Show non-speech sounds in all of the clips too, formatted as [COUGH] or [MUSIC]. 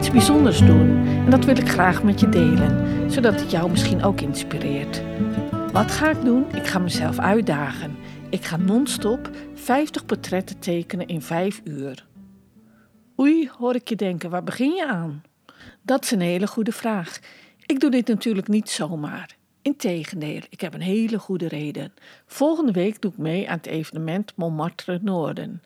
iets bijzonders doen en dat wil ik graag met je delen, zodat het jou misschien ook inspireert. Wat ga ik doen? Ik ga mezelf uitdagen. Ik ga non-stop 50 portretten tekenen in 5 uur. Oei, hoor ik je denken, waar begin je aan? Dat is een hele goede vraag. Ik doe dit natuurlijk niet zomaar. Integendeel, ik heb een hele goede reden. Volgende week doe ik mee aan het evenement Montmartre Noorden.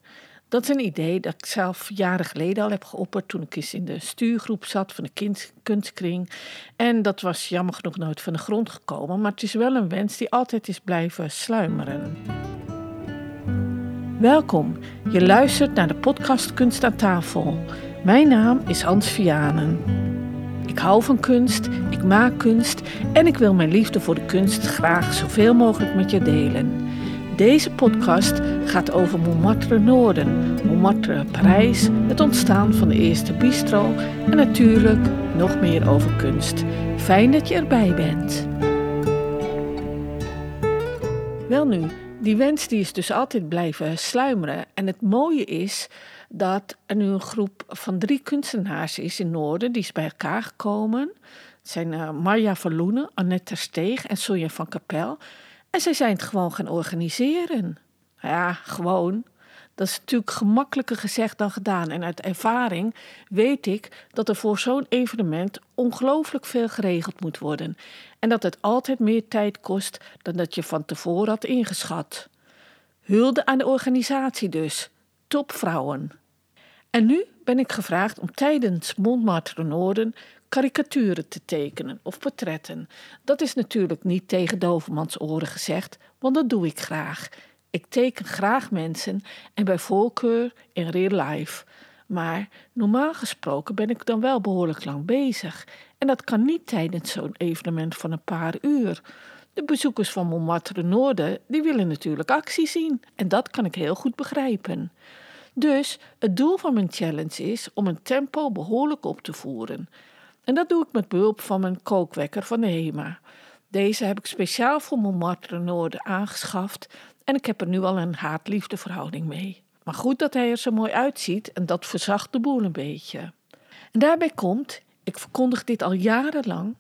Dat is een idee dat ik zelf jaren geleden al heb geopperd toen ik eens in de stuurgroep zat van de kunstkring. En dat was jammer genoeg nooit van de grond gekomen, maar het is wel een wens die altijd is blijven sluimeren. Welkom, je luistert naar de podcast Kunst aan tafel. Mijn naam is Hans Vianen. Ik hou van kunst, ik maak kunst en ik wil mijn liefde voor de kunst graag zoveel mogelijk met je delen. Deze podcast gaat over Montmartre Noorden, Montmartre Parijs, het ontstaan van de eerste bistro en natuurlijk nog meer over kunst. Fijn dat je erbij bent. Wel nu, die wens die is dus altijd blijven sluimeren. En het mooie is dat er nu een groep van drie kunstenaars is in Noorden, die is bij elkaar gekomen. Het zijn uh, Marja Verloenen, Annette Tersteeg en Sonja van Kapel. En zij zijn het gewoon gaan organiseren. Ja, gewoon. Dat is natuurlijk gemakkelijker gezegd dan gedaan. En uit ervaring weet ik dat er voor zo'n evenement ongelooflijk veel geregeld moet worden. En dat het altijd meer tijd kost dan dat je van tevoren had ingeschat. Hulde aan de organisatie dus. Topvrouwen. En nu ben ik gevraagd om tijdens Montmartre Noorden karikaturen te tekenen of portretten. Dat is natuurlijk niet tegen Dovermans oren gezegd, want dat doe ik graag. Ik teken graag mensen en bij voorkeur in real life. Maar normaal gesproken ben ik dan wel behoorlijk lang bezig. En dat kan niet tijdens zo'n evenement van een paar uur. De bezoekers van Montmartre Noorden die willen natuurlijk actie zien. En dat kan ik heel goed begrijpen. Dus het doel van mijn challenge is om een tempo behoorlijk op te voeren. En dat doe ik met behulp van mijn kookwekker van de HEMA. Deze heb ik speciaal voor Montmartre Noorden aangeschaft en ik heb er nu al een haat-liefde verhouding mee. Maar goed dat hij er zo mooi uitziet en dat verzacht de boel een beetje. En daarbij komt, ik verkondig dit al jarenlang,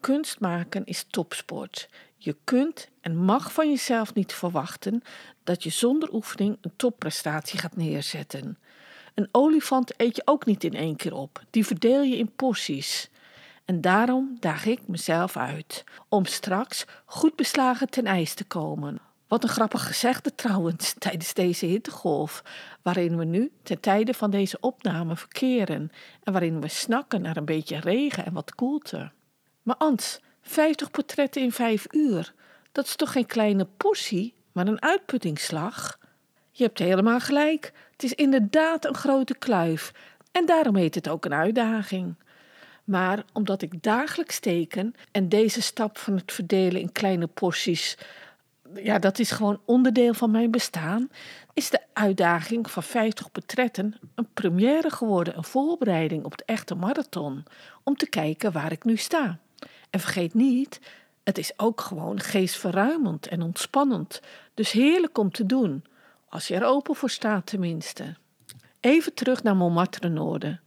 kunst maken is topsport. Je kunt en mag van jezelf niet verwachten dat je zonder oefening een topprestatie gaat neerzetten. Een olifant eet je ook niet in één keer op, die verdeel je in porties. En daarom daag ik mezelf uit om straks goed beslagen ten ijs te komen. Wat een grappig gezegde [LAUGHS] trouwens tijdens deze hittegolf, waarin we nu ten tijde van deze opname verkeren en waarin we snakken naar een beetje regen en wat koelte. Maar Ans, 50 portretten in 5 uur, dat is toch geen kleine portie, maar een uitputtingsslag? Je hebt helemaal gelijk. Het is inderdaad een grote kluif. En daarom heet het ook een uitdaging. Maar omdat ik dagelijks teken en deze stap van het verdelen in kleine porties, ja, dat is gewoon onderdeel van mijn bestaan, is de uitdaging van 50 portretten een première geworden, een voorbereiding op de echte marathon, om te kijken waar ik nu sta. En vergeet niet, het is ook gewoon geestverruimend en ontspannend, dus heerlijk om te doen. Als je er open voor staat tenminste. Even terug naar Montmartre Noorden.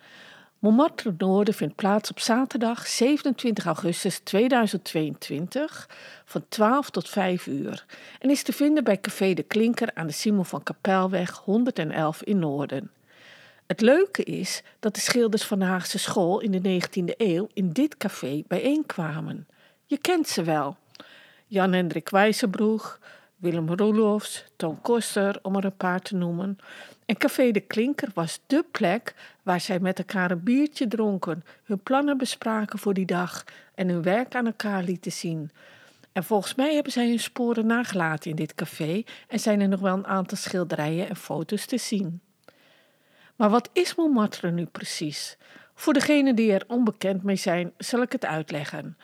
Montmartre Noorden vindt plaats op zaterdag 27 augustus 2022 van 12 tot 5 uur en is te vinden bij Café de Klinker aan de Simon van Kapelweg 111 in Noorden. Het leuke is dat de schilders van de Haagse school in de 19e eeuw in dit café bijeenkwamen. Je kent ze wel. Jan Hendrik Wijzenbroeg, Willem Roelofs, Toon Koster, om er een paar te noemen. En Café de Klinker was dé plek waar zij met elkaar een biertje dronken, hun plannen bespraken voor die dag en hun werk aan elkaar lieten zien. En volgens mij hebben zij hun sporen nagelaten in dit café en zijn er nog wel een aantal schilderijen en foto's te zien. Maar wat is Montmartre nu precies? Voor degenen die er onbekend mee zijn, zal ik het uitleggen.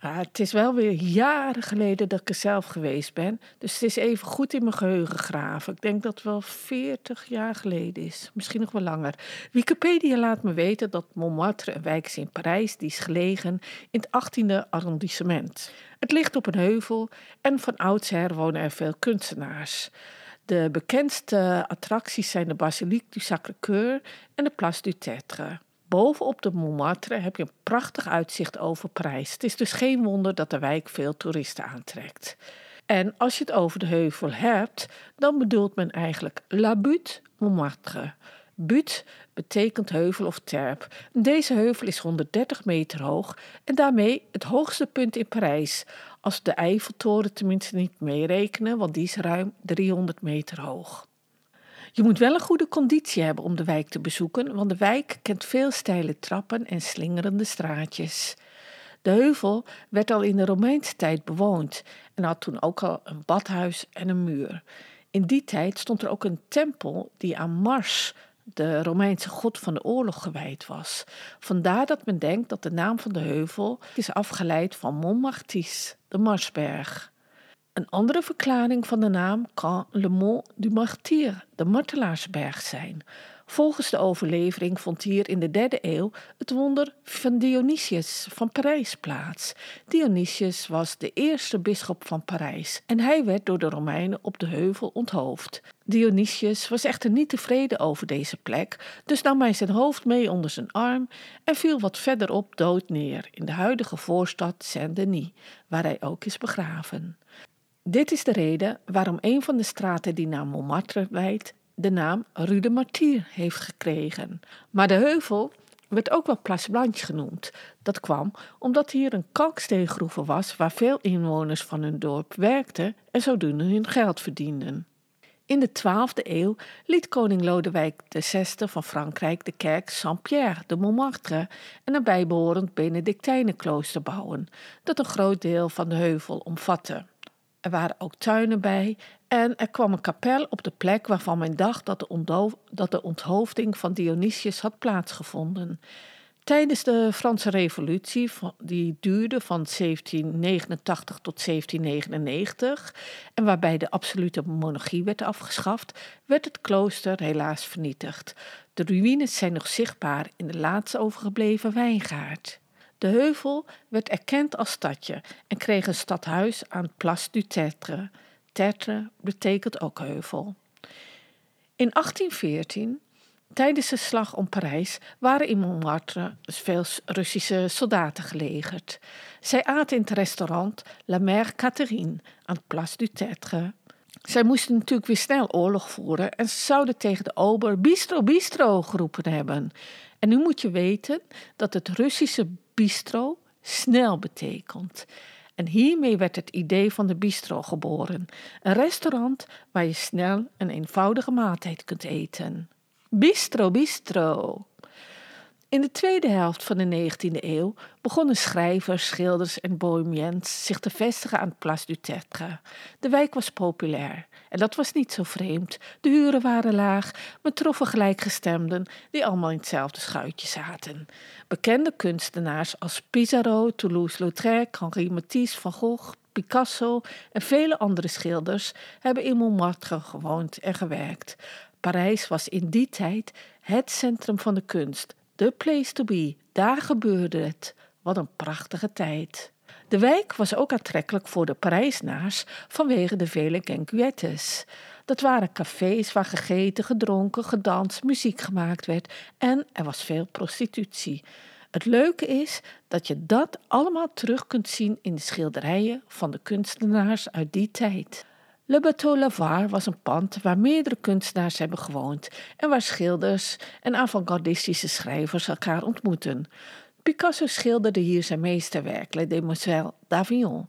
Ah, het is wel weer jaren geleden dat ik er zelf geweest ben. Dus het is even goed in mijn geheugen graven. Ik denk dat het wel 40 jaar geleden is. Misschien nog wel langer. Wikipedia laat me weten dat Montmartre een wijk is in Parijs. Die is gelegen in het 18e arrondissement. Het ligt op een heuvel en van oudsher wonen er veel kunstenaars. De bekendste attracties zijn de Basilique du Sacré-Cœur en de Place du Tetre. Bovenop de Montmartre heb je een prachtig uitzicht over Parijs. Het is dus geen wonder dat de wijk veel toeristen aantrekt. En als je het over de heuvel hebt, dan bedoelt men eigenlijk La Butte Montmartre. Butte betekent heuvel of terp. Deze heuvel is 130 meter hoog en daarmee het hoogste punt in Parijs. Als de Eiffeltoren tenminste niet meerekenen, want die is ruim 300 meter hoog. Je moet wel een goede conditie hebben om de wijk te bezoeken, want de wijk kent veel steile trappen en slingerende straatjes. De heuvel werd al in de Romeinse tijd bewoond en had toen ook al een badhuis en een muur. In die tijd stond er ook een tempel die aan Mars, de Romeinse god van de oorlog, gewijd was. Vandaar dat men denkt dat de naam van de heuvel is afgeleid van Montmartis, de Marsberg. Een andere verklaring van de naam kan Le Mont du Martyr, de Martelaarsberg, zijn. Volgens de overlevering vond hier in de derde eeuw het wonder van Dionysius van Parijs plaats. Dionysius was de eerste bisschop van Parijs en hij werd door de Romeinen op de heuvel onthoofd. Dionysius was echter niet tevreden over deze plek, dus nam hij zijn hoofd mee onder zijn arm en viel wat verderop dood neer in de huidige voorstad Saint-Denis, waar hij ook is begraven. Dit is de reden waarom een van de straten die naar Montmartre leidt de naam Rue de Martyr heeft gekregen. Maar de heuvel werd ook wel Place Blanche genoemd. Dat kwam omdat hier een kalksteengroeve was waar veel inwoners van hun dorp werkten en zodoende hun geld verdienden. In de 12e eeuw liet koning Lodewijk VI van Frankrijk de kerk Saint-Pierre de Montmartre en een bijbehorend Benedictijnenklooster bouwen, dat een groot deel van de heuvel omvatte. Er waren ook tuinen bij en er kwam een kapel op de plek waarvan men dacht dat de, onthoofding van Dionysius had plaatsgevonden. Tijdens de Franse Revolutie, die duurde van 1789 tot 1799 en waarbij de absolute monarchie werd afgeschaft, werd het klooster helaas vernietigd. De ruïnes zijn nog zichtbaar in de laatste overgebleven wijngaard. De heuvel werd erkend als stadje en kreeg een stadhuis aan Place du Tertre. Tertre betekent ook heuvel. In 1814, tijdens de slag om Parijs, waren in Montmartre veel Russische soldaten gelegerd. Zij aten in het restaurant La Mère Catherine aan Place du Tertre. Zij moesten natuurlijk weer snel oorlog voeren en ze zouden tegen de ober bistro bistro geroepen hebben. En nu moet je weten dat het Russische bistro snel betekent. En hiermee werd het idee van de bistro geboren. Een restaurant waar je snel een eenvoudige maaltijd kunt eten. Bistro, bistro. In de tweede helft van de 19e eeuw begonnen schrijvers, schilders en bohemiens zich te vestigen aan Place du Tertre. De wijk was populair en dat was niet zo vreemd. De huren waren laag, men troffen gelijkgestemden die allemaal in hetzelfde schuitje zaten. Bekende kunstenaars als Pissarro, Toulouse-Lautrec, Henri Matisse, Van Gogh, Picasso en vele andere schilders hebben in Montmartre gewoond en gewerkt. Parijs was in die tijd het centrum van de kunst The place to be. Daar gebeurde het. Wat een prachtige tijd. De wijk was ook aantrekkelijk voor de Parijsnaars vanwege de vele quenquettes. Dat waren cafés waar gegeten, gedronken, gedanst, muziek gemaakt werd en er was veel prostitutie. Het leuke is dat je dat allemaal terug kunt zien in de schilderijen van de kunstenaars uit die tijd. Le Bateau Lavoir was een pand waar meerdere kunstenaars hebben gewoond en waar schilders en avant-gardistische schrijvers elkaar ontmoeten. Picasso schilderde hier zijn meesterwerk, Les Demoiselles d'Avignon.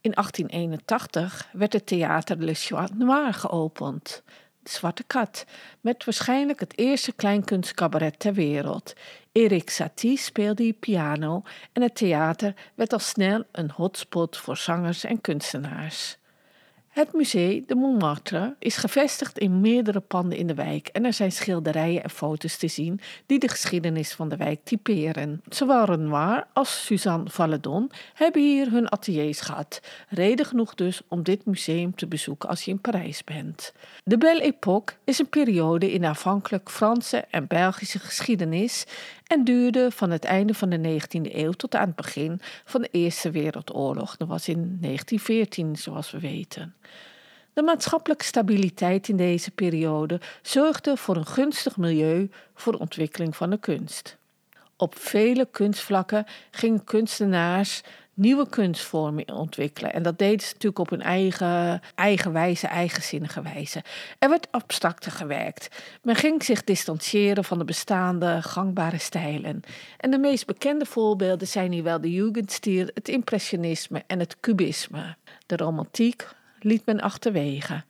In 1881 werd het theater Le Chat Noir geopend, de Zwarte Kat, met waarschijnlijk het eerste kleinkunstcabaret ter wereld. Erik Satie speelde hier piano en het theater werd al snel een hotspot voor zangers en kunstenaars. Het museum de Montmartre is gevestigd in meerdere panden in de wijk en er zijn schilderijen en foto's te zien die de geschiedenis van de wijk typeren. Zowel Renoir als Suzanne Valadon hebben hier hun ateliers gehad. Reden genoeg dus om dit museum te bezoeken als je in Parijs bent. De Belle Époque is een periode in afhankelijk Franse en Belgische geschiedenis en duurde van het einde van de 19e eeuw tot aan het begin van de Eerste Wereldoorlog. Dat was in 1914, zoals we weten. De maatschappelijke stabiliteit in deze periode zorgde voor een gunstig milieu voor de ontwikkeling van de kunst. Op vele kunstvlakken gingen kunstenaars nieuwe kunstvormen ontwikkelen. En dat deden ze natuurlijk op hun eigen, eigen wijze, eigenzinnige wijze. Er werd abstracter gewerkt. Men ging zich distancieren van de bestaande gangbare stijlen. En de meest bekende voorbeelden zijn hier wel de Jugendstil, het impressionisme en het cubisme. De romantiek liet men achterwege.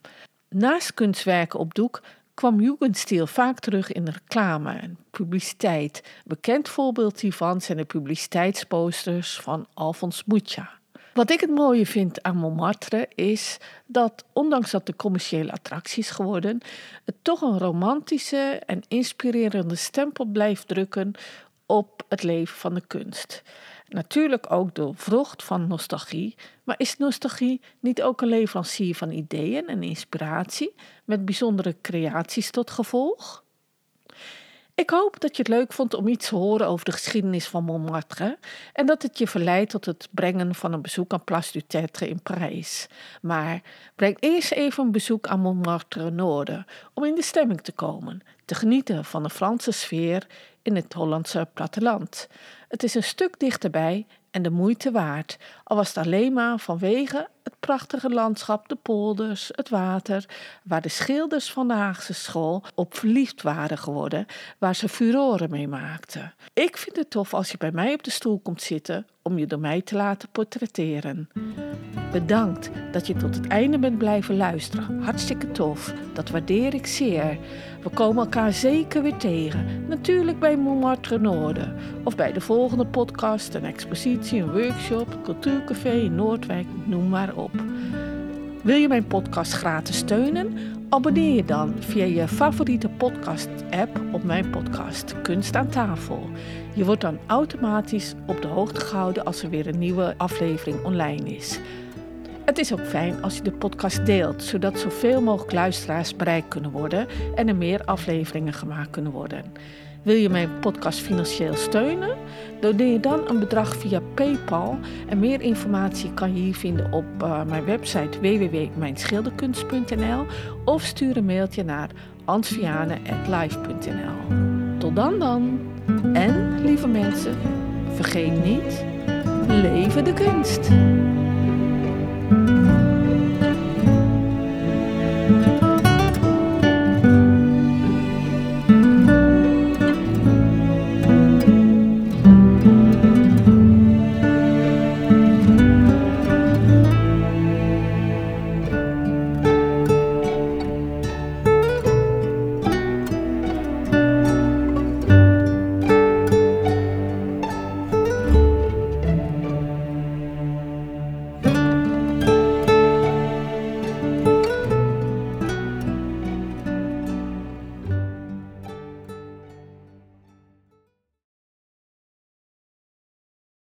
Naast kunstwerken op doek kwam Jugendstil vaak terug in reclame en publiciteit. Bekend voorbeeld hiervan zijn de publiciteitsposters van Alfons Mucha. Wat ik het mooie vind aan Montmartre is dat, ondanks dat de commerciële attractie is geworden, het toch een romantische en inspirerende stempel blijft drukken op het leven van de kunst. Natuurlijk ook de vrucht van nostalgie, maar is nostalgie niet ook een leverancier van ideeën en inspiratie met bijzondere creaties tot gevolg? Ik hoop dat je het leuk vond om iets te horen over de geschiedenis van Montmartre en dat het je verleidt tot het brengen van een bezoek aan Place du Tertre in Parijs. Maar breng eerst even een bezoek aan Montmartre Noorden om in de stemming te komen, te genieten van de Franse sfeer in het Hollandse platteland. Het is een stuk dichterbij en de moeite waard, al was het alleen maar vanwege het prachtige landschap, de polders, het water, waar de schilders van de Haagse school op verliefd waren geworden, waar ze furoren mee maakten. Ik vind het tof als je bij mij op de stoel komt zitten om je door mij te laten portretteren. Bedankt dat je tot het einde bent blijven luisteren. Hartstikke tof. Dat waardeer ik zeer. We komen elkaar zeker weer tegen. Natuurlijk bij Montmartre Noorden. Of bij de volgende podcast, een expositie, een workshop, cultuurcafé in Noordwijk, noem maar Wil je mijn podcast gratis steunen? Abonneer je dan via je favoriete podcast-app op mijn podcast Kunst aan tafel. Je wordt dan automatisch op de hoogte gehouden als er weer een nieuwe aflevering online is. Het is ook fijn als je de podcast deelt, zodat zoveel mogelijk luisteraars bereikt kunnen worden en er meer afleveringen gemaakt kunnen worden. Wil je mijn podcast financieel steunen? Doneer je dan een bedrag via PayPal. En meer informatie kan je hier vinden op uh, mijn website www.mijnschilderkunst.nl of stuur een mailtje naar ansviane.live.nl. Tot dan dan! En, lieve mensen, vergeet niet, leven de kunst!